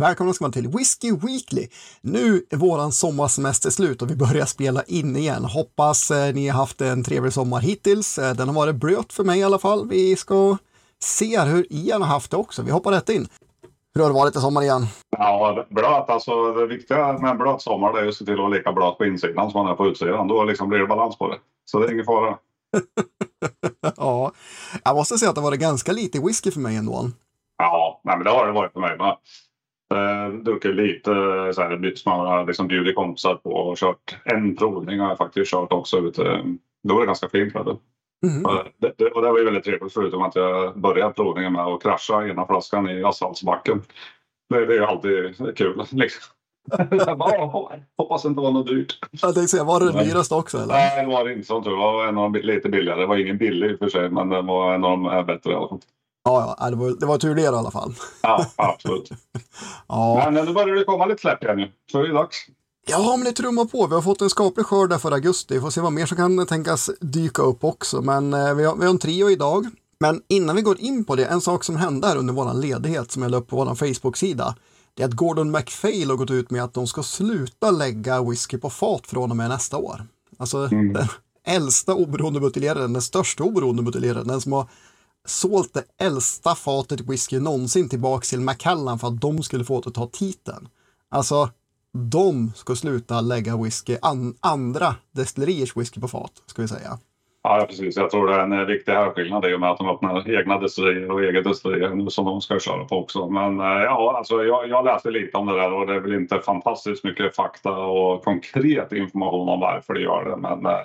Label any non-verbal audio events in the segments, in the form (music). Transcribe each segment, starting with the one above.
Välkomna ska man till Whiskey Weekly. Nu är våran sommarsemester slut och vi börjar spela in igen. Hoppas eh, ni har haft en trevlig sommar hittills. Eh, den har varit blöt för mig i alla fall. Vi ska se hur Ian har haft det också. Vi hoppar rätt in. Hur har det varit i sommar igen? Ja, blöt. Alltså, det viktiga med en blöt sommar det är att se till att vara lika blöt på insidan som man är på utsidan. Då liksom blir det balans på det. Så det är ingen fara. (laughs) ja, jag måste säga att det var ganska lite whisky för mig ändå. Ja, nej, men det har det varit för mig med. Eh, druckit lite så här, man har liksom bjudit kompisar på och kört en provning har jag faktiskt kört också. Ute. Då var det ganska fint väder. Mm. Och, det, och det var ju väldigt trevligt förutom att jag började provningen med att krascha ena flaskan i asfaltsbacken. Det, det är ju alltid kul. (laughs) Liksom. (laughs) hoppas det inte var något dyrt. Jag tänkte säga, var det den dyraste också? Eller? Nej, det var det inte som tur var. en av de lite billigare. Det var ingen billig i och för sig, men det var en av de bättre i alla fall. Ja, ja det, var, det var tur det i alla fall. Ja, absolut. (laughs) ja. Men nu börjar det komma lite släpp nu. Så är det dags. Ja, men det trummar på. Vi har fått en skaplig skörd där för augusti. Vi får se vad mer som kan tänkas dyka upp också. Men eh, vi, har, vi har en trio idag. Men innan vi går in på det, en sak som hände här under vår ledighet som jag la upp på vår Facebook-sida. Det är att Gordon MacPhail har gått ut med att de ska sluta lägga whisky på fat från och med nästa år. Alltså mm. den äldsta oberoende buteljeraren, den största oberoende buteljeraren, den som har sålt det äldsta fatet whisky någonsin tillbaka till Macallan för att de skulle få det att ta titeln. Alltså, de ska sluta lägga whisky, an, andra destilleriers whisky på fat, ska vi säga. Ja, precis. Jag tror det är en eh, viktig härskillnad i och med att de öppnar egna destillerier och eget destilleri som de ska köra på också. Men eh, ja, alltså jag, jag läste lite om det där och det är väl inte fantastiskt mycket fakta och konkret information om varför de gör det. Men eh,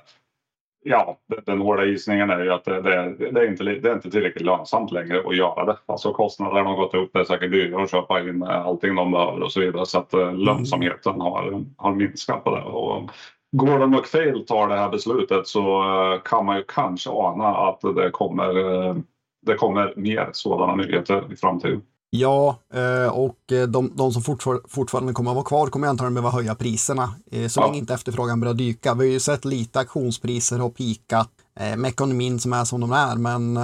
Ja, den hårda gissningen är ju att det, det, det, är inte, det är inte tillräckligt lönsamt längre att göra det. Alltså kostnaderna har gått upp, det är säkert dyrare att köpa in allting de behöver och så vidare. Så att mm. lönsamheten har, har minskat på det. Och Gordon McPhail tar det här beslutet så eh, kan man ju kanske ana att det kommer, eh, det kommer mer sådana nyheter i framtiden. Ja, eh, och eh, de, de som fortfar fortfarande kommer att vara kvar kommer antagligen behöva höja priserna eh, så ja. länge inte efterfrågan börjar dyka. Vi har ju sett lite auktionspriser har pikat med ekonomin som är som de är, men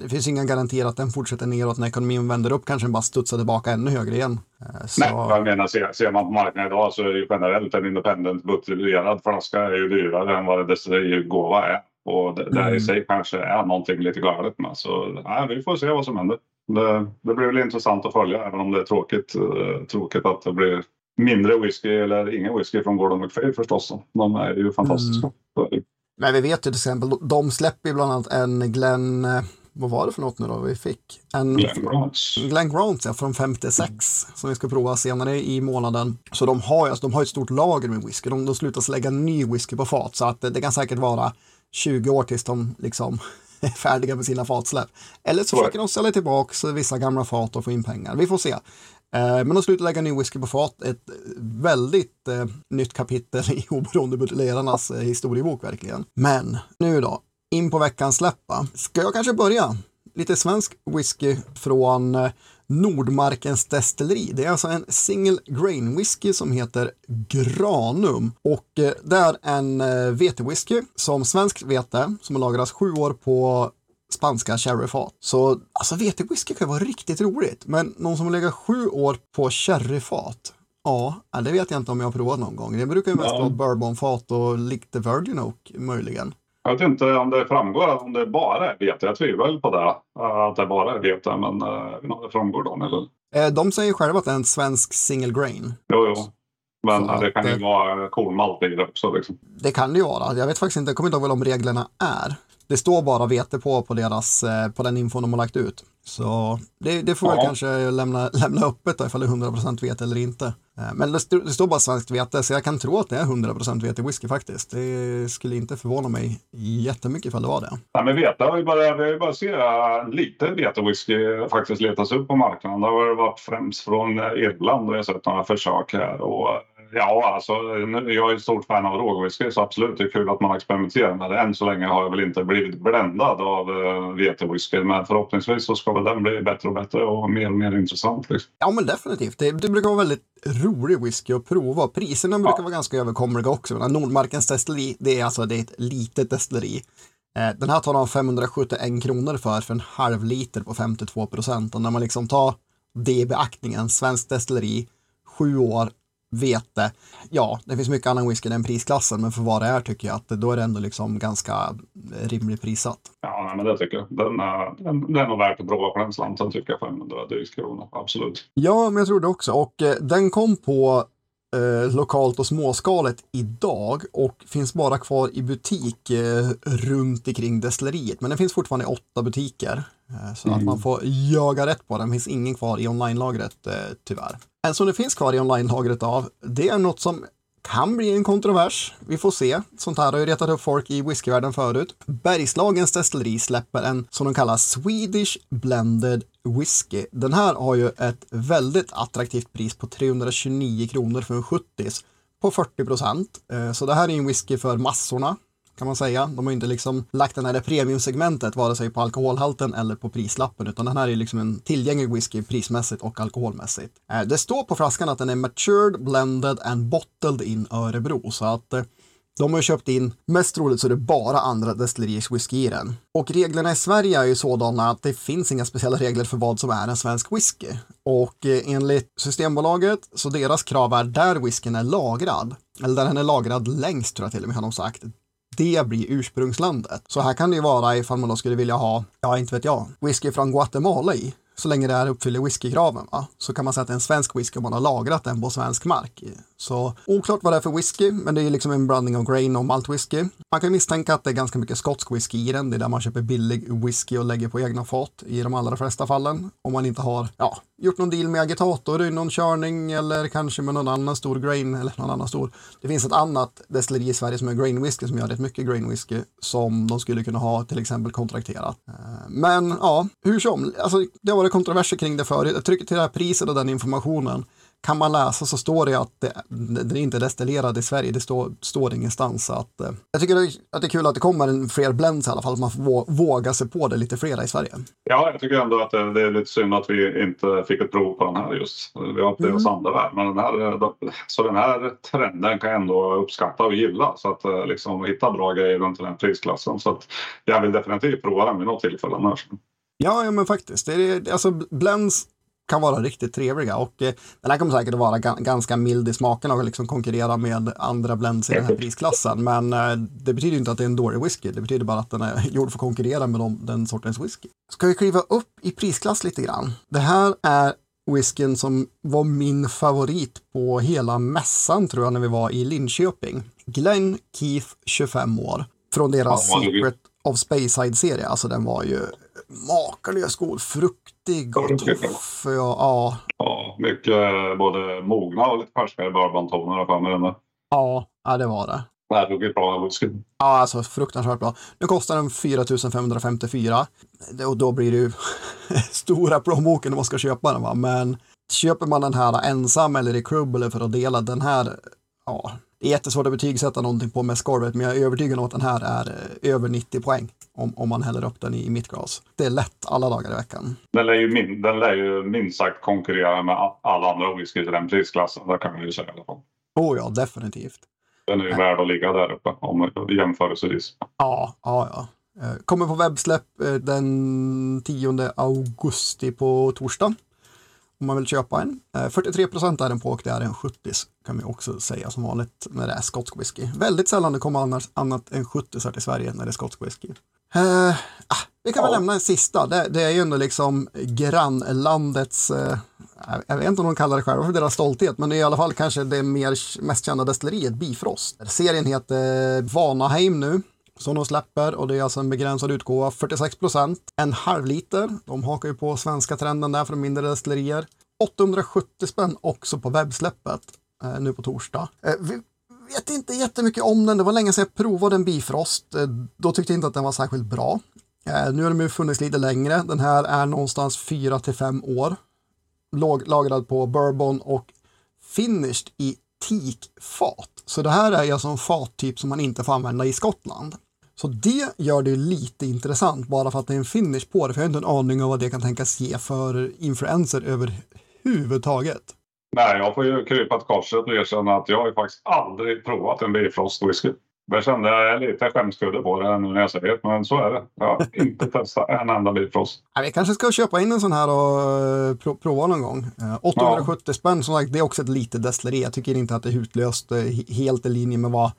det finns inga garantier att den fortsätter neråt när ekonomin vänder upp kanske den bara studsar tillbaka ännu högre igen. Så... Nej, jag menar, ser, ser man på marknaden idag så är ju generellt en independent buteljerad flaska är ju dyrare än vad en destillerigåva är. Och det, mm. i sig kanske är någonting lite galet med. Så nej, vi får se vad som händer det, det blir väl intressant att följa även om det är tråkigt, eh, tråkigt att det blir mindre whisky eller ingen whisky från Gordon McPhail förstås. De är ju fantastiska. Mm. Men vi vet ju till exempel, de släpper ju bland annat en Glenn, eh, vad var det för något nu då vi fick? En Glenn Grants. Glenn Grants ja, från 56 mm. som vi ska prova senare i månaden. Så de har, alltså, de har ett stort lager med whisky. De, de slutar lägga ny whisky på fat så att det, det kan säkert vara 20 år tills de liksom (laughs) färdiga med sina fatsläpp. Eller så försöker de sälja tillbaka vissa gamla fat och få in pengar. Vi får se. Eh, men de slutar lägga ny whisky på fat. Ett väldigt eh, nytt kapitel (laughs) i oberoende buteljerarnas eh, historiebok verkligen. Men nu då, in på veckans släppa. Ska jag kanske börja? Lite svensk whisky från eh, Nordmarkens destilleri. Det är alltså en single grain whisky som heter Granum och eh, det är en eh, vetewhisky som svenskt vete som har lagrats sju år på spanska sherryfat. Så alltså vetewhisky kan ju vara riktigt roligt, men någon som har legat sju år på sherryfat Ja, det vet jag inte om jag har provat någon gång. Det brukar ju mest ja. vara bourbonfat och lite Virgin Oak möjligen. Jag vet inte om det framgår om det bara är vete. Jag tvivlar på det. Att det bara är vete, men uh, det framgår då eller? Eh, de säger själva att det är en svensk single grain. Jo, jo. Men Så det kan ju det... vara kornmalt i det också. Liksom. Det kan det ju vara. Jag vet faktiskt inte, jag kommer inte ihåg vad de reglerna är. Det står bara vete på, på, deras, eh, på den infon de har lagt ut. Så det, det får ja. jag kanske lämna, lämna öppet då, ifall det är 100% vete eller inte. Eh, men det, st det, står bara svenskt vete, så jag kan tro att det är 100% vete whisky faktiskt. Det skulle inte förvåna mig jättemycket ifall det var det. Ja, men vete har ju bara, vi har ju bara sett lite vete whisky faktiskt letas upp på marknaden. Det har varit främst från Irland och jag har sett några försök här. Och Ja, alltså, jag är ett stort fan av rågwhisky så absolut det är kul att man experimenterar med det. Än så länge har jag väl inte blivit bländad av uh, vetewhisky men förhoppningsvis så ska väl den bli bättre och bättre och mer och mer intressant. Liksom. Ja men definitivt. Det, det brukar vara väldigt rolig whisky att prova. Priserna brukar ja. vara ganska överkomliga också. Nordmarkens destilleri, det är alltså det är ett litet destilleri. Eh, den här tar de 571 kronor för, för en halv liter på 52 procent. Och när man liksom tar det i beaktningen. Svenskt destilleri, sju år, vete. Ja, det finns mycket annan whisky i den prisklassen, men för vad det är tycker jag att då är det ändå liksom ganska rimligt prissatt. Ja, nej, men det tycker jag. Den är, den, den är värt att prova på den slanten tycker jag, 500 drygt kronor. Absolut. Ja, men jag tror det också. Och eh, den kom på eh, lokalt och småskaligt idag och finns bara kvar i butik eh, runt omkring destilleriet. Men den finns fortfarande i åtta butiker. Eh, så mm. att man får jaga rätt på den. Det finns ingen kvar i online-lagret eh, tyvärr. En som det finns kvar i online-lagret av, det är något som kan bli en kontrovers. Vi får se. Sånt här har ju retat upp folk i whiskyvärlden förut. Bergslagens destilleri släpper en som de kallar Swedish Blended Whisky. Den här har ju ett väldigt attraktivt pris på 329 kronor för en 70 på 40 procent. Eh, så det här är en whisky för massorna kan man säga. De har inte liksom lagt den här premiumsegmentet vare sig på alkoholhalten eller på prislappen utan den här är liksom en tillgänglig whisky prismässigt och alkoholmässigt. Eh, det står på flaskan att den är matured, blended and bottled in Örebro så att eh, de har köpt in, mest troligt så är det bara andra destilleriers whisky i den. Och reglerna i Sverige är ju sådana att det finns inga speciella regler för vad som är en svensk whisky. Och eh, enligt Systembolaget, så deras krav är där whiskyn är lagrad, eller där den är lagrad längst tror jag till och med har de sagt, det blir ursprungslandet. Så här kan det ju vara ifall man då skulle vilja ha, ja inte vet jag, whisky från Guatemala i så länge det här uppfyller whiskykraven, va? så kan man säga att det är en svensk whisky om man har lagrat den på svensk mark. Så oklart vad det är för whisky, men det är liksom en blandning av grain och maltwhisky. Man kan misstänka att det är ganska mycket skotsk whisky i den. Det är där man köper billig whisky och lägger på egna fat i de allra flesta fallen. Om man inte har ja, gjort någon deal med agitator i någon körning eller kanske med någon annan stor grain eller någon annan stor. Det finns ett annat destilleri i Sverige som är grain whisky som gör rätt mycket grain whisky som de skulle kunna ha till exempel kontrakterat. Eh, men ja, hur som, alltså, det har varit kontroverser kring det förut. Jag trycker till det här priset och den informationen kan man läsa så står det att det, det är inte destillerad i Sverige. Det står, står ingenstans. Att, eh, jag tycker att det är kul att det kommer en fler blends i alla fall. Att man får våga sig på det lite flera i Sverige. Ja, jag tycker ändå att det, det är lite synd att vi inte fick ett prov på den här just. Vi har upplevt mm. andra värld. Men den här, så den här trenden kan jag ändå uppskatta och gilla. Så att eh, liksom hitta bra grejer runt den prisklassen. Så att jag vill definitivt prova den vid något tillfälle annars. Ja, ja men faktiskt. Det är, alltså, blends kan vara riktigt trevliga och eh, den här kommer säkert att vara ganska mild i smaken och liksom konkurrera med andra blends i den här prisklassen. Men eh, det betyder inte att det är en dålig whisky. Det betyder bara att den är gjord för att konkurrera med dem, den sortens whisky. Ska vi kliva upp i prisklass lite grann? Det här är whiskyn som var min favorit på hela mässan tror jag när vi var i Linköping. Glenn Keith, 25 år, från deras Secret of Speyside-serie. Alltså den var ju makalös god, fruktig och tuff. Ja, ja. ja, mycket både mogna och lite färskare bourbontoner för mig. Ja, ja, det var det. Det här tog bra whisky. Ja, alltså fruktansvärt bra. Nu kostar den 4 554 och då blir det ju (laughs) stora plånboken om man ska köpa den. Va? Men köper man den här ensam eller i klubb eller för att dela den här, ja, det är jättesvårt att betygsätta någonting på med skorvet, men jag är övertygad om att den här är eh, över 90 poäng om, om man häller upp den i, i mitt glas. Det är lätt alla dagar i veckan. Den lär ju, min, den lär ju minst sagt konkurrera med alla andra whisky i den prisklassen. Det kan man ju säga i alla fall. Oh ja, definitivt. Den är ju värd att ligga där uppe om jämförelsevis. Ja, ja, ja. Eh, kommer på webbsläpp eh, den 10 augusti på torsdag om man vill köpa en. 43 eh, procent är den på och det är en 70 kan vi också säga som vanligt när det är skotsk whisky. Väldigt sällan det kommer annars, annat än 70 här till Sverige när det är skotsk whisky. Uh, ah, vi kan ja. väl lämna en sista. Det, det, är ju ändå liksom grannlandets, uh, jag vet inte om de kallar det själva för deras stolthet, men det är i alla fall kanske det mer, mest kända destilleriet Bifrost. Serien heter Vanaheim nu som de släpper och det är alltså en begränsad utgåva, 46 procent. En halv liter, de hakar ju på svenska trenden där för mindre destillerier. 870 spänn också på webbsläppet eh, nu på torsdag. Eh, vi vet inte jättemycket om den, det var länge sedan jag provade en Bifrost. Eh, då tyckte jag inte att den var särskilt bra. Eh, nu har den ju funnits lite längre, den här är någonstans 4 till 5 år. Låg, lagrad på bourbon och finished i teakfat. Så det här är alltså en fattyp som man inte får använda i Skottland. Så det gör det lite intressant bara för att det är en finish på det. För jag har inte en aning om vad det kan tänkas ge för influenser överhuvudtaget. Nej, jag får ju krypa till korset och erkänna att jag har ju faktiskt aldrig provat en Bifrost whisky. Jag kände jag är lite skämskudde på det nu när jag säger det, men så är det. Jag har inte testat en enda bifrost. Ja, vi kanske ska köpa in en sån här och eh, pro prova någon gång. Eh, 870 ja. spänn, som sagt, det är också ett litet destilleri. Jag tycker inte att det är hutlöst, eh, helt i linje med vad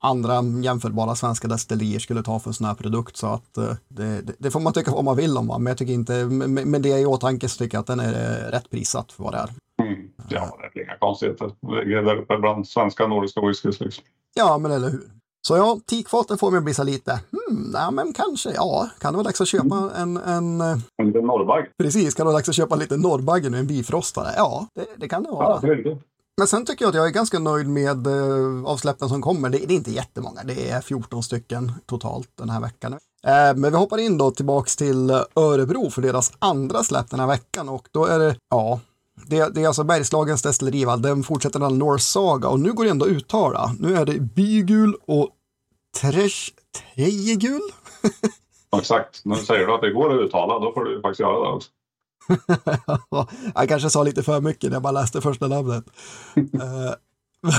andra jämförbara svenska destillerier skulle ta för en sån här produkt. Så att eh, det, det, får man tycka vad man vill om, va? men jag tycker inte, med, med det i åtanke så tycker jag att den är eh, rätt prissatt för vad det är. Mm. Ja, det är inga konstigheter. Det ligger där uppe bland svenska nordiska whiskys. Liksom. Ja, men eller hur. Så ja, teakfaten får mig att bli så lite, hmm, nej men kanske, ja, kan det vara dags att köpa en... En, eh, en liten norrbagge. Precis, kan det vara dags att köpa en liten norrbagge nu, en bifrostare? Ja, det, det kan det vara. Ja, det är det. Men sen tycker jag att jag är ganska nöjd med eh, avsläppen som kommer. Det, det, är inte jättemånga, det är 14 stycken totalt den här veckan. Eh, men vi hoppar in då tillbaks till Örebro för deras andra släpp den här veckan och då är det, ja, det, det är alltså Bergslagens destilleri, den fortsätter den North Saga och nu går det ändå att uttala. Nu är det Bygul och Tresh, Trejegul. (laughs) Exakt, nu säger du att det går att uttala, då får du faktiskt göra det också. (laughs) jag kanske sa lite för mycket när jag bara läste första namnet. (laughs) Eh,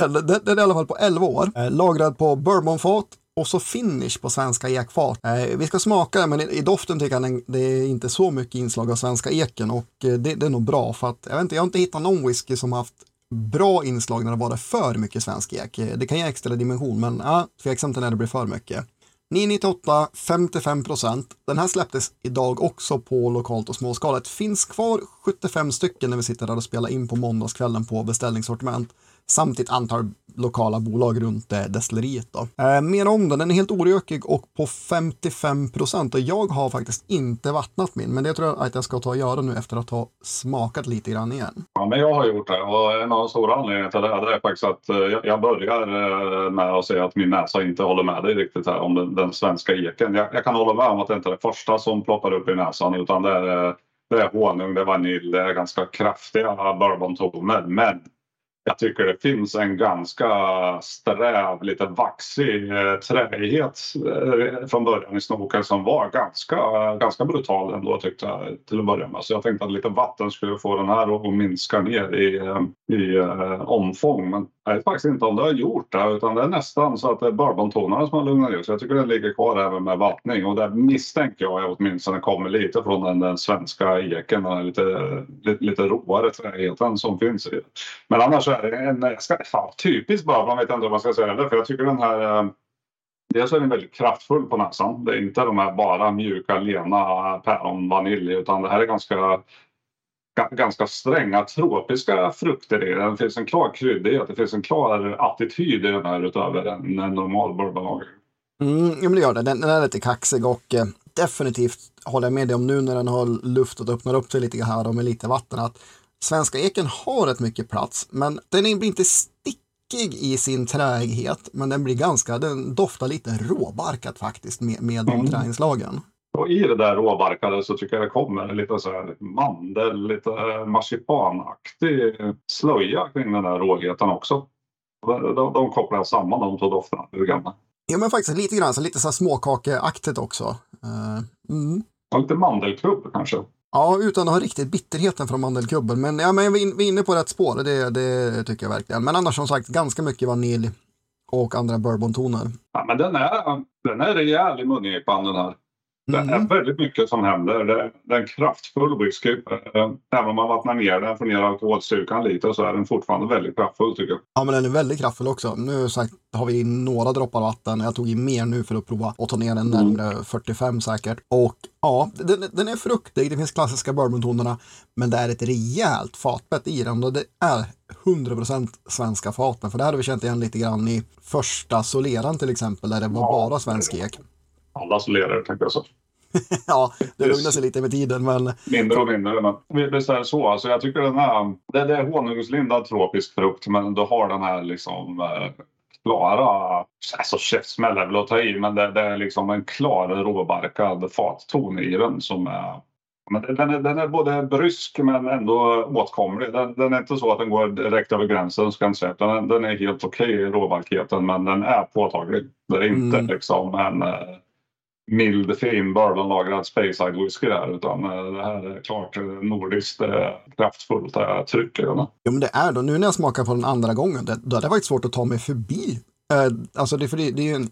men den, är i alla fall på 11 år, eh, lagrad på bourbonfat och så finish på svenska ekfat. Eh, vi ska smaka den, men i, doften tycker jag det är inte så mycket inslag av svenska eken och det, det är nog bra för att jag, vet inte, jag har inte hittat någon whisky som haft bra inslag när det är för mycket svensk ek. Det kan ge extra dimension, men ja, tveksamt när det blir för mycket. 998, 55 procent. Den här släpptes idag också på lokalt och småskaligt. Finns kvar 75 stycken när vi sitter där och spelar in på måndagskvällen på beställningssortiment samt ett antal lokala bolag runt eh, destilleriet. Då. Eh, mer om den, den är helt orökig och på 55 procent. Och jag har faktiskt inte vattnat min, men det tror jag att jag ska ta och göra nu efter att ha smakat lite grann igen. Ja, men jag har gjort det och en av de stora anledningarna till det, det är faktiskt att eh, jag börjar eh, med att säga att min näsa inte håller med dig riktigt här om den, den svenska eken. Jag, jag, kan hålla med om att det inte är det första som ploppar upp i näsan utan det är det är honung, det är vanilj, det är ganska kraftiga bourbontoner. Men jag tycker det finns en ganska sträv, lite vaxig eh, träighet eh, från början i snoken som var ganska, ganska brutal ändå tyckte jag till att börja med. Så jag tänkte att lite vatten skulle få den här att minska ner i, eh, i omfång. Men jag vet faktiskt inte om det har gjort det utan det är nästan så att det är bourbontonaren som har lugnat ner Så jag tycker den ligger kvar även med vattning och där misstänker jag åtminstone kommer lite från den, den svenska eken, den lite, lite, lite råare träigheten som finns i Men annars är det en ska, typisk bourbon, vet jag inte om man ska säga det, för jag tycker den här eh, Dels är den väldigt kraftfull på näsan. Det är inte de här bara mjuka, lena päron, vanilj utan det här är ganska ganska stränga tropiska frukter i den. Det finns en klar kryddighet, det finns en klar attityd i den här utöver en, en normal bourbonlager. Mm, ja, men det gör det. Den, den är lite kaxig och eh, definitivt håller jag med dig om nu när den har luftat och öppnar upp sig lite här och med lite vatten att svenska eken har rätt mycket plats, men den blir inte stickig i sin träghet, men den blir ganska, den doftar lite råbarkat faktiskt med, med de mm. träinslagen. Och i det där råbarkade så tycker jag det kommer lite så här mandel, lite marsipanaktig slöja kring den där råheten också. De, de, kopplar samman de två dofterna lite grann. Ja men faktiskt lite grann, så lite så här småkakeaktigt också. Uh, mm. Ja, lite mandelklubb kanske. Ja, utan att ha riktigt bitterheten från mandelkubben. Men, ja, men vi är inne på rätt spår, det, det tycker jag verkligen. Men annars som sagt, ganska mycket vanilj och andra bourbontoner. Ja, men den är, den är rejäl i mungipan den här. Det är mm. väldigt mycket som händer. Det, det är en kraftfull whisky. Eh, även om man vattnar ner den, får ner alkoholstyrkan lite, så är den fortfarande väldigt kraftfull tycker jag. Ja, men den är väldigt kraftfull också. Nu sagt, har vi några droppar vatten. Jag tog i mer nu för att prova att ta ner den närmare mm. 45 säkert. Och ja, den, den är fruktig. Det finns klassiska bourbontonerna, men det är ett rejält fatbett i den och det är 100% svenska faten. För det hade vi känt igen lite grann i första soleran till exempel, där det var ja, bara svensk ek. Alla solerare tänkte jag så. (laughs) ja, det lugnar sig lite med tiden. Men... Mindre och mindre. Men visst är det så. Alltså, jag tycker den här, det, det är honungslindad tropisk frukt men du har den här liksom eh, klara, alltså käftsmäll är väl att ta i, men det, det, är liksom en klar råbarkad fatton i den som är men den är, den är både brysk men ändå åtkomlig. Den, den, är inte så att den går direkt över gränsen. Ska jag säga. Den, den är helt okej okay i råbarkheten men den är påtaglig. Det är inte mm. liksom en eh, mild fin bourbonlagrad Speyside whisky där utan eh, det här är klart eh, nordiskt eh, kraftfullt tryck i den. Ja men det är då, nu när jag smakar på den andra gången, det, då är det faktiskt svårt att ta mig förbi. Eh, alltså det, för det, det är ju en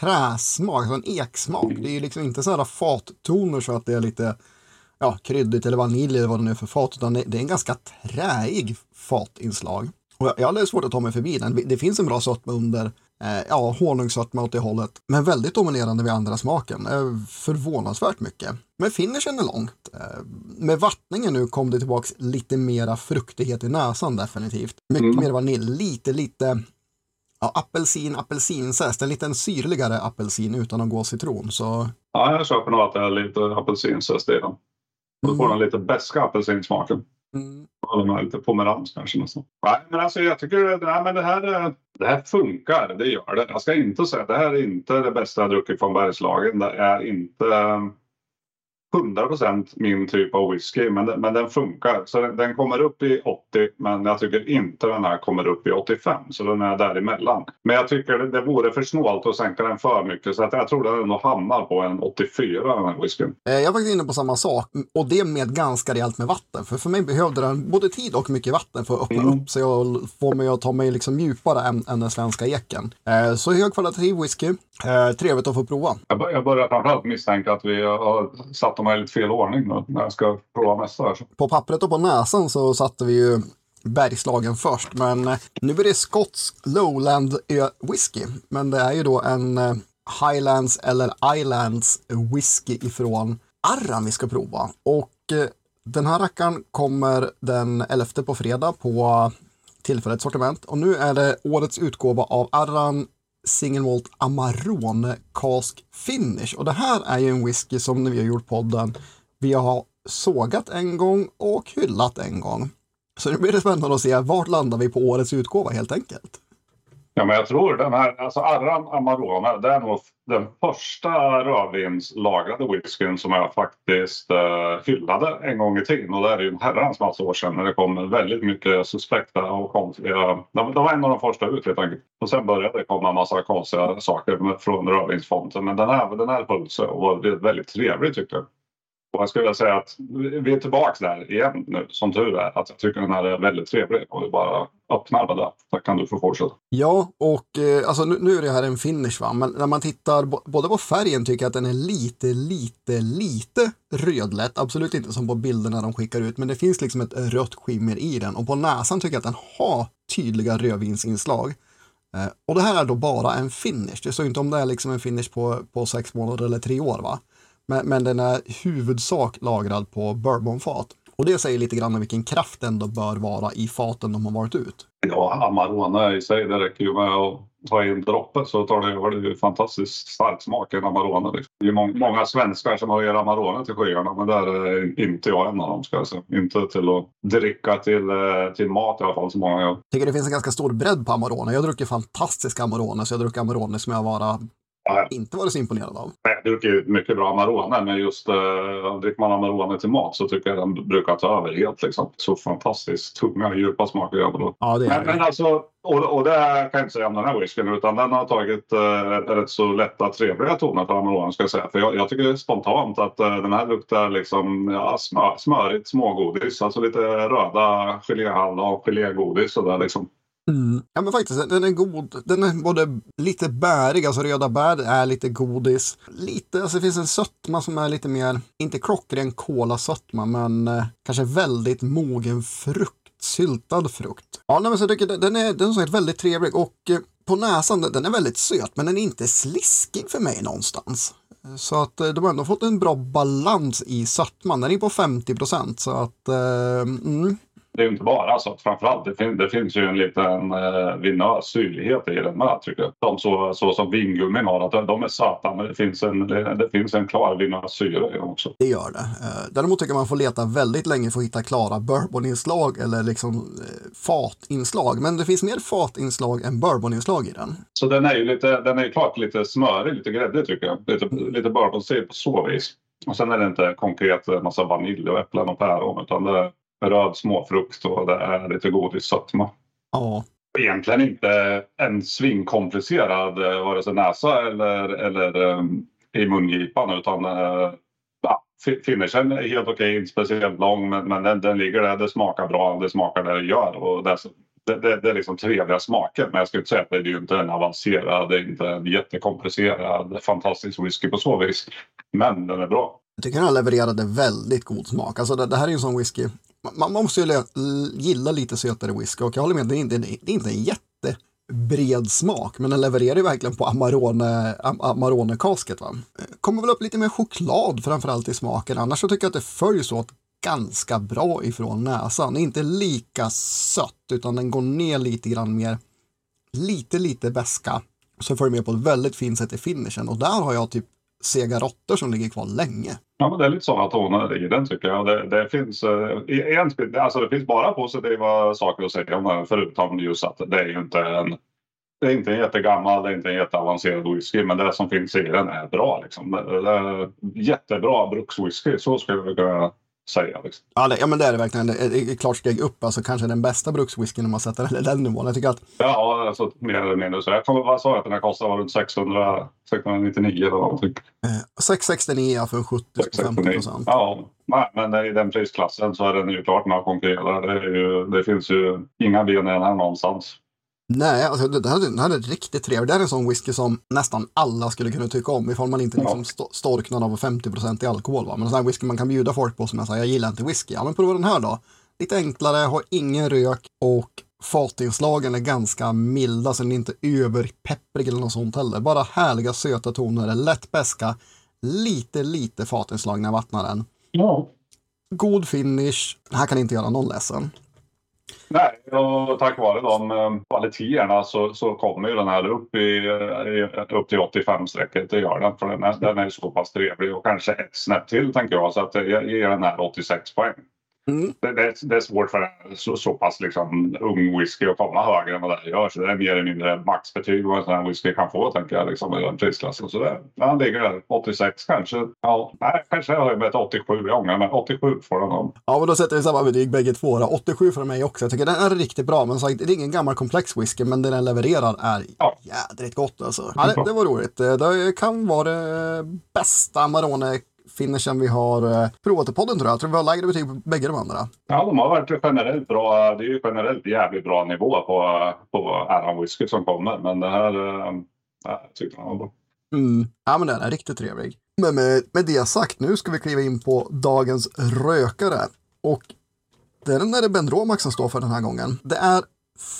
träsmak, alltså en eksmak. Det är ju liksom inte sådana fattoner så att det är lite ja, kryddigt eller vanilj eller vad det nu är för fat, utan det, det är en ganska träig fatinslag. Och jag, jag hade svårt att ta mig förbi den. Det finns en bra sötma under, eh, ja, honungssötma åt det hållet, men väldigt dominerande vid andra smaken. Eh, förvånansvärt mycket. Men finishen är långt. Eh, med vattningen nu kom det tillbaks lite mera fruktighet i näsan definitivt. Mycket mm. mer vanilj, lite, lite ja, apelsin, apelsinzest, en liten syrligare apelsin utan att gå citron. Så... Ja, jag köper nog att det är lite apelsinzest i den. Då får mm. den lite beska apelsinsmaken. Mm. Eller lite pomerans kanske nästan. Nej, men alltså jag tycker nej, men det, här, det här funkar. Det gör det. Jag ska inte säga att det här är inte det bästa jag druckit från Bergslagen. Det är inte 100% min typ av whisky, men, den, men den funkar. Så den, den, kommer upp i 80, men jag tycker inte den här kommer upp i 85. Så den är däremellan. Men jag tycker det, det vore för snålt att sänka den för mycket. Så att jag tror den ändå hamnar på en 84, den här whiskyn. Eh, jag var faktiskt inne på samma sak. Och det med ganska rejält med vatten. För för mig behövde den både tid och mycket vatten för att öppna mm. upp sig och få mig att ta mig liksom djupare än, än den svenska eken. Eh, så högkvalitativ whisky. Eh, trevligt att få prova. Jag börjar framförallt misstänka att vi har satt de här i lite fel ordning nu när jag ska prova nästa. Här. På pappret och på näsan så satte vi ju Bergslagen först, men eh, nu är det skotsk Lowland whisky. Men det är ju då en eh, Highlands eller Islands whisky ifrån Arran vi ska prova. Och eh, den här rackaren kommer den 11 på fredag på tillfälligt sortiment. Och nu är det årets utgåva av Arran Single Malt Amarone Cask Finish. Och det här är ju en whisky som när vi har gjort podden, vi har sågat en gång och hyllat en gång. Så nu blir det spännande att se vart landar vi på årets utgåva helt enkelt. Ja, men jag tror den här, alltså Arran Amarone, det är nog den första rödvinslagrade whiskyn som jag faktiskt eh, hyllade en gång i tiden. Och det är ju en herrans massa år sedan när det kom väldigt mycket suspekta och konstiga. De, de var en av de första ut helt enkelt. Och sen började det komma en massa konstiga saker med, från rödvinsfonten. Men den här, den här höll sig och var väldigt trevlig tyckte jag. Och jag skulle vilja säga att vi är tillbaka där igen nu, som tur är. Att jag tycker den här är väldigt trevlig och vi bara öppnar med det. Så kan du få fortsätta. Ja, och eh, alltså, nu, nu, är det här en finish, va? men när man tittar både på färgen tycker jag att den är lite, lite, lite rödlätt. Absolut inte som på bilderna de skickar ut, men det finns liksom ett rött skimmer i den. Och på näsan tycker jag att den har tydliga rödvinsinslag. Eh, och det här är då bara en finish. Det står inte om det är liksom en finish på, på sex månader eller tre år. va? Men, men den är huvudsak lagrad på bourbonfat. Och det säger lite grann om vilken kraft den då bör vara i faten de har varit ut. Ja, Amarone i sig, det räcker ju med att ta in droppet så tar det över. Det är ju fantastiskt stark smak i en Amarone. Liksom. Det är många, många svenskar som har ger Amarone till skyarna men där är inte jag en av dem ska jag säga. Inte till att dricka till, eh, till mat i alla fall som många gör. Jag tycker det finns en ganska stor bredd på Amarone. Jag druckit fantastiska Amarone så jag druckit Amarone som jag vara Ja. Inte varit så imponerad av. Jag dricker mycket bra Amarone, men just uh, dricker man Amarone till mat så tycker jag den brukar ta över helt. Liksom. Så fantastiskt tunga, djupa smaker det. Ja, det är men, men alltså, och, och det kan jag inte säga om den här whiskyn, utan den har tagit uh, rätt så lätta, trevliga toner för Amarone ska jag säga. För jag, jag tycker spontant att uh, den här luktar liksom ja, smör, smörigt smågodis. Alltså lite röda geléhallon, gelégodis sådär liksom. Mm. Ja men faktiskt, den är god. Den är både lite bärig, alltså röda bär är lite godis. Lite, alltså det finns en sötma som är lite mer, inte klockren kolasötma, men eh, kanske väldigt mogen frukt. Syltad frukt. Ja, nej, men så jag tycker den är, den är som sagt väldigt trevlig och eh, på näsan, den är väldigt söt, men den är inte sliskig för mig någonstans. Så att eh, de har ändå fått en bra balans i sötman. Den är på 50 procent så att eh, mm, det är inte bara så att framförallt det, fin det finns ju en liten eh, vinös syrlighet i den med tycker jag. De så, så som vingummin har, att de är söta men det finns en, det, finns en klar vinös syra i dem också. Det gör det. Eh, däremot tycker man får leta väldigt länge för att hitta klara bourboninslag eller liksom eh, fatinslag. Men det finns mer fatinslag än bourboninslag i den. Så den är ju lite, den är ju klart lite smörig, lite gräddig tycker jag. Lite, lite bourbonstil på så vis. Och sen är det inte konkret massa vanilj och äpplen och päron utan det är röd småfrukt och det är lite godissötma. Ja. Egentligen inte en svingkomplicerad eh, vare sig näsa eller, eller um, i mungipan utan uh, ja, finishen är helt okej, inte speciellt lång men, men den, den ligger där, det smakar bra, det smakar det det gör och det, det, det, det är liksom trevliga smaker. Men jag skulle säga att det är ju inte en avancerad, det är inte en jättekomplicerad, fantastisk whisky på så vis. Men den är bra. Jag tycker den levererade väldigt god smak. Alltså det, det här är ju en sån whisky, man, man måste ju gilla lite sötare whisky och jag håller med, det är inte, det är inte en jättebred smak, men den levererar ju verkligen på Amarone, Amarone-kasket. Va? Kommer väl upp lite mer choklad framförallt i smaken, annars så tycker jag att det följs åt ganska bra ifrån näsan. Inte lika sött, utan den går ner lite grann mer, lite, lite beska. Så följer med på ett väldigt fint sätt i finishen och där har jag typ sega råttor som ligger kvar länge. Ja, men det är lite sådana toner i den tycker jag. Det, det finns, eh, alltså det finns bara positiva saker att säga om den förutom just att det är ju inte en det är inte en jättegammal, det är inte en jätteavancerad whisky, men det som finns i den är bra. Liksom. Det är jättebra brukswhisky, så skulle vi kunna säga. Liksom. Ja, det, ja, men det är det verkligen. Det är ett klart steg upp. Alltså kanske den bästa brukswhiskyn om man sätter den den nivån. Jag tycker att... Ja, alltså, mer eller mindre så. Jag kommer, vad sa jag att den här kostade? Var runt 600, 699 eller någonting? Eh, 669 för en 70 50 procent. Ja, nej, men i den prisklassen så är den ju klart med att konkurrera. Det, det finns ju inga ben i den här någonstans. Nej, alltså, det, här, det här är riktigt trevligt. Det här är en sån whisky som nästan alla skulle kunna tycka om ifall man inte liksom st storknar av 50% i alkohol. Va? Men en sån här whisky man kan bjuda folk på som jag säger, jag gillar inte whisky. Ja, men prova den här då. Lite enklare, har ingen rök och fatinslagen är ganska milda, så den är inte överpepprig eller något sånt heller. Bara härliga söta toner, lätt beska, lite, lite fatinslag när jag vattnar den. Ja. God finish, den här kan inte göra någon ledsen. Nej, och tack vare de eh, kvaliteterna så, så kommer ju den här upp, i, upp till 85-strecket. Det gör den, för den är, den är så pass trevlig och kanske ett snäpp till tänker jag. Så att jag ger den här 86 poäng. Mm. Det, det, det, är svårt för så, så pass liksom, ung whisky att komma högre än vad det gör. Så det är mer eller mindre maxbetyg vad en sån här whisky kan få tänker jag liksom, i den prisklassen. Så det, han ligger där 86 kanske. Ja, nej, kanske jag höjer med ett 87. Jag ångrar mig. 87 får den om. Ja, men då sätter vi samma betyg bägge två. Då. 87 för mig också. Jag tycker den är riktigt bra. Men sagt, det är ingen gammal komplex whisky, men det den levererar är ja. jädrigt gott alltså. Ja, det, det var roligt. Det kan vara det bästa Amarone finishen vi har eh, provat i podden tror jag. Jag tror vi har lägre betyg på bägge de andra. Ja, de har varit generellt bra. Det är ju generellt jävligt bra nivå på, på Aran Whisky som kommer. Men det här äh, tyckte jag var bra. Mm. Ja, men den är riktigt trevlig. Men med, med det sagt, nu ska vi kliva in på dagens rökare. Och det är den där Ben Romax som står för den här gången. Det är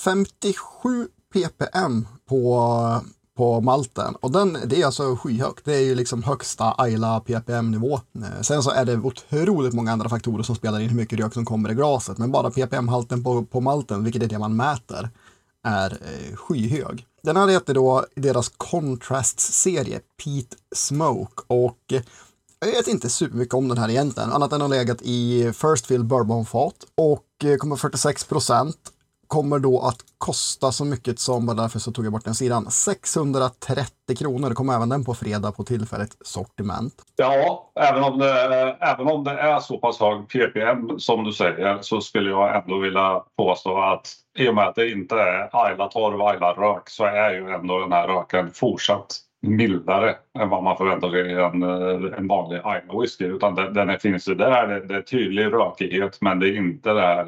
57 ppm på på malten. Och den, det är alltså skyhögt. Det är ju liksom högsta Ayla ppm-nivå. Eh, sen så är det otroligt många andra faktorer som spelar in hur mycket rök som kommer i glaset. Men bara ppm-halten på, på malten, vilket är det man mäter, är eh, skyhög. Den här heter då deras Contrast-serie Pete Smoke. Och eh, jag vet inte supermycket om den här egentligen, annat än att den har legat i First Fill Bourbon-fat och kommer 46 procent kommer då att kosta så mycket som, bara därför så tog jag bort den sidan, 630 kronor. Det kommer även den på fredag på tillfälligt sortiment. Ja, även om det, eh, även om det är så pass hög ppm som du säger så skulle jag ändå vilja påstå att i och med att det inte är Ayla torv, Ayla rök så är ju ändå den här röken fortsatt mildare än vad man förväntar sig i en, eh, en vanlig Ayla whisky. Utan den, den finns ju där, det, det är tydlig rökighet men det är inte det här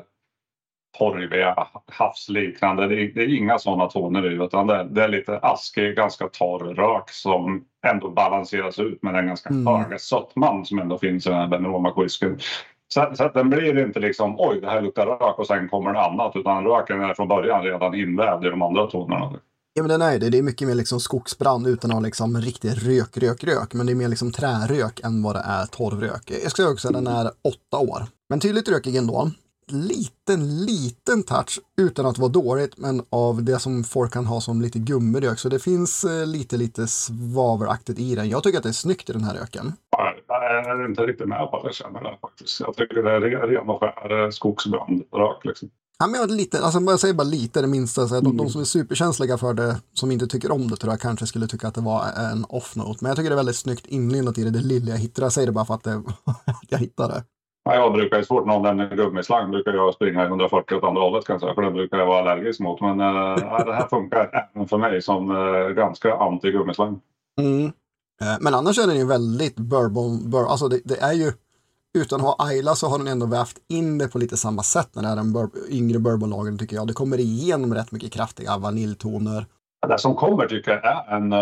torriga, havsliknande. Det är, det är inga sådana toner i utan det, det, är lite askig, ganska torr rök som ändå balanseras ut med den ganska mm. höga sötman som ändå finns i den här Benroma whiskyn. Så, så att den blir inte liksom oj, det här luktar rök och sen kommer det annat utan röken är från början redan invävd i de andra tonerna. Ja men den är det. Det är mycket mer liksom skogsbrand utan att ha liksom riktig rök, rök, rök. Men det är mer liksom trärök än vad det är torvrök. Jag skulle också säga att den är åtta år. Men tydligt rökig ändå liten, liten touch utan att vara dåligt, men av det som folk kan ha som lite gummirök. Så det finns eh, lite, lite svavelaktigt i den. Jag tycker att det är snyggt i den här röken. Jag är inte riktigt med på att jag känner det faktiskt. Jag tycker det är ren och skär skogsbrandrök liksom. Ja, men lite, alltså jag säger bara lite det minsta. Så de, mm. de, som är superkänsliga för det, som inte tycker om det, tror jag kanske skulle tycka att det var en off-note. Men jag tycker det är väldigt snyggt inlindat i det, det lilla jag hittar. Jag säger det bara för att det, (laughs) jag hittade det. Ja, jag brukar ju svårt någon en gummislang brukar jag springa i 140 åt andra hållet kan jag säga, för den brukar jag vara allergisk mot. Men äh, det här funkar även för mig som äh, ganska anti gummislang. Mm. Eh, men annars är den ju väldigt bourbon, bur alltså det, det, är ju utan att ha Ayla så har den ändå vävt in det på lite samma sätt när det är den bur yngre bourbonlagen tycker jag. Det kommer igenom rätt mycket kraftiga vaniljtoner. Det som kommer tycker jag är en,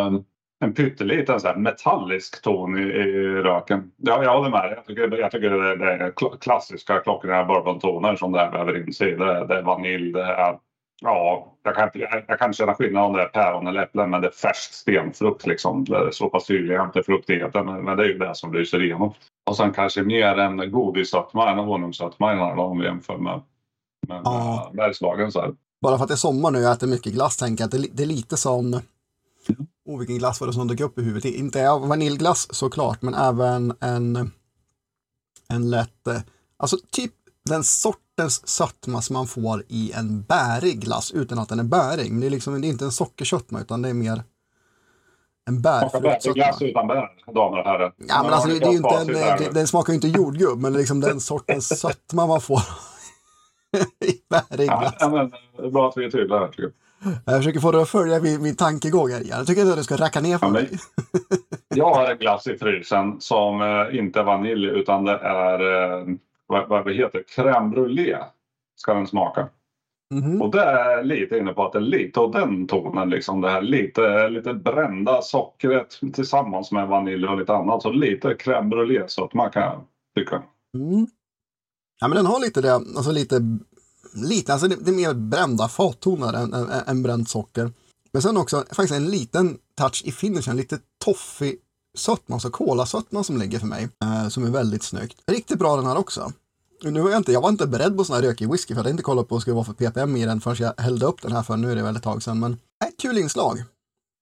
en pytteliten så här metallisk ton i, i röken. Ja, jag håller med. Jag tycker, jag tycker det, det är klassiska klockrena bourbontoner som det här väver in sig i. Det, det är vanilj, det är Ja, jag kan, jag, jag kan känna skillnad om det är päron eller äpplen men det är färsk stenfrukt liksom. Det är så pass tydlig inte fruktigheten men, men det är ju det som lyser igenom. Och sen kanske mer en godissötma än en honungssötma i den här om vi jämför med, med, ja. med Bergslagen. Så här. Bara för att det är sommar nu och jag äter mycket glass tänker jag att det, det är lite som Oh, vilken glass var det som dök upp i huvudet? Inte vaniljglass såklart, men även en, en lätt, eh, alltså typ den sortens sötma som man får i en bärig glass utan att den är bärig. Men det är, liksom, det är inte en sockersötma utan det är mer en bärfruktsötma. Glass utan bär, damer och herrar. Ja, men alltså, det, det är inte en, det, den smakar ju inte jordgubb, men liksom den (laughs) sortens sötma man får (laughs) i bärig glass. Ja, men, det är bra att vi är tydliga här tycker jag. Jag försöker få dig att följa min, min tankegång här. Jag tycker inte att du ska racka ner på ja, mig. (laughs) jag har en glass i frysen som eh, inte är vanilj utan det är eh, vad, vad det heter, crème brûlée ska den smaka. Mm -hmm. Och det är lite inne på att det är lite av den tonen, liksom det här lite, lite brända sockret tillsammans med vanilj och lite annat. Så lite crème brûlée så att man kan tycka. Mm. Ja men den har lite det, alltså lite, lite alltså det, det är mer brända fattoner än, än, än bränt socker. Men sen också faktiskt en liten touch i finishen, lite toffig sötma, alltså kolasötma som ligger för mig, eh, som är väldigt snyggt. Riktigt bra den här också. Nu var jag, inte, jag var inte beredd på sån här rökig whisky för jag hade inte kollat på vad det skulle vara för ppm i den förrän jag hällde upp den här för nu är det väldigt tag sedan. Men ett kul inslag.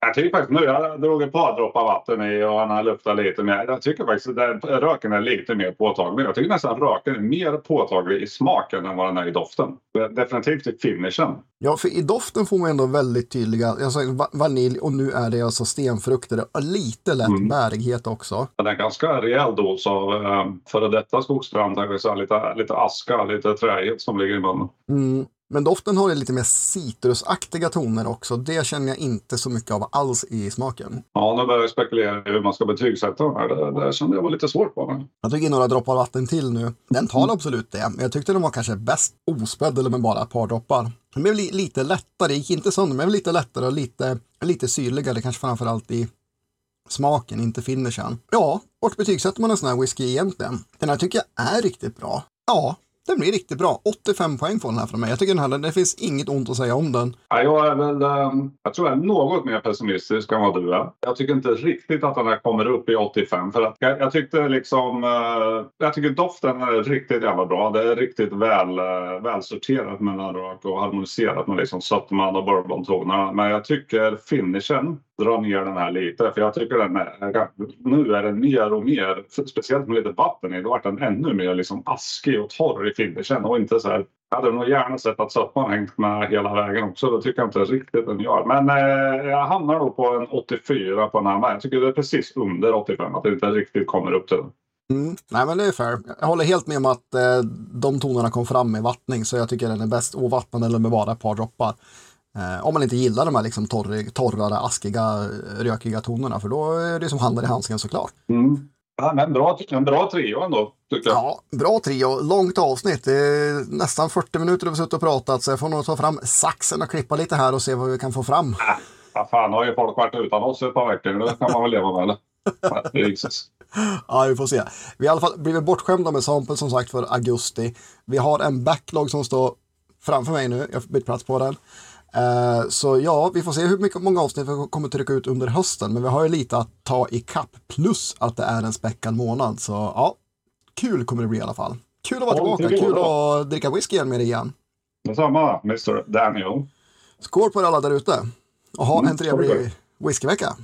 Jag tycker faktiskt nu, jag drog ett par droppar vatten i och han har luftat lite mer. Jag tycker faktiskt att röken är lite mer påtaglig. Jag tycker nästan att röken är mer påtaglig i smaken än vad den är i doften. Definitivt i finishen. Ja, för i doften får man ändå väldigt tydliga, alltså vanilj och nu är det alltså stenfrukter och lite lätt mm. bärighet också. Det är ganska rejäl dos av äh, före detta skogsbrand, lite, lite aska, lite träighet som ligger i munnen. Mm. Men doften har lite mer citrusaktiga toner också. Det känner jag inte så mycket av alls i smaken. Ja, nu börjar jag spekulera i hur man ska betygsätta den här. Det, det kände jag var lite svårt på. Jag tog in några droppar vatten till nu. Den tar mm. absolut det, men jag tyckte den var kanske bäst ospädd eller med bara ett par droppar. Den blev li lite lättare, gick inte sönder, men lite lättare och lite, lite syrligare, kanske framförallt i smaken, inte finishen. Ja, vart betygsätter man en sån här whisky egentligen? Den här tycker jag är riktigt bra. Ja, den blir riktigt bra. 85 poäng får den här från mig. Jag tycker den här, det finns inget ont att säga om den. Ja, jag är väl, um, jag tror jag är något mer pessimistisk än vad du är. Jag tycker inte riktigt att den här kommer upp i 85 för att jag, jag tyckte liksom, uh, jag tycker doften är riktigt jävla bra. Det är riktigt väl, uh, välsorterat mellan rök och harmoniserat med liksom sötman och bourbontonerna. Men jag tycker finishen dra ner den här lite. För jag tycker den är, nu är den mer och mer, speciellt med lite vatten i, då vart den ännu mer liksom askig och torr finishen och inte så här. Jag hade nog gärna sett att sötman hängt med hela vägen också. Det tycker jag inte riktigt den gör. Men eh, jag hamnar nog på en 84 på den här med. Jag tycker det är precis under 85, att det inte riktigt kommer upp till den. Mm. Nej men det är fair. Jag håller helt med om att eh, de tonerna kom fram med vattning så jag tycker den är bäst ovattnad eller med bara ett par droppar. Eh, om man inte gillar de här liksom torr, torrare, askiga, rökiga tonerna, för då är det som handen i handsken såklart. Mm. Ja, men bra, en bra trio ändå, tycker jag. Ja, bra trio. Långt avsnitt. Det är nästan 40 minuter vi har suttit och pratat, så jag får nog ta fram saxen och klippa lite här och se vad vi kan få fram. Äh, vad fan, har ju folk varit utan oss ett par veckor. Det kan man väl leva med. (laughs) Ja, vi får se. Vi har i alla fall blivit bortskämda med sample som sagt för augusti. Vi har en backlog som står framför mig nu. Jag har bytt plats på den. Eh, så ja, vi får se hur mycket, många avsnitt vi kommer trycka ut under hösten, men vi har ju lite att ta i kapp plus att det är en späckad månad. Så ja, kul kommer det bli i alla fall. Kul att vara tillbaka, kul att dricka whisky igen med dig igen. Detsamma, Mr Daniel. Skål på er alla där ute och ha mm, en trevlig whiskyvecka.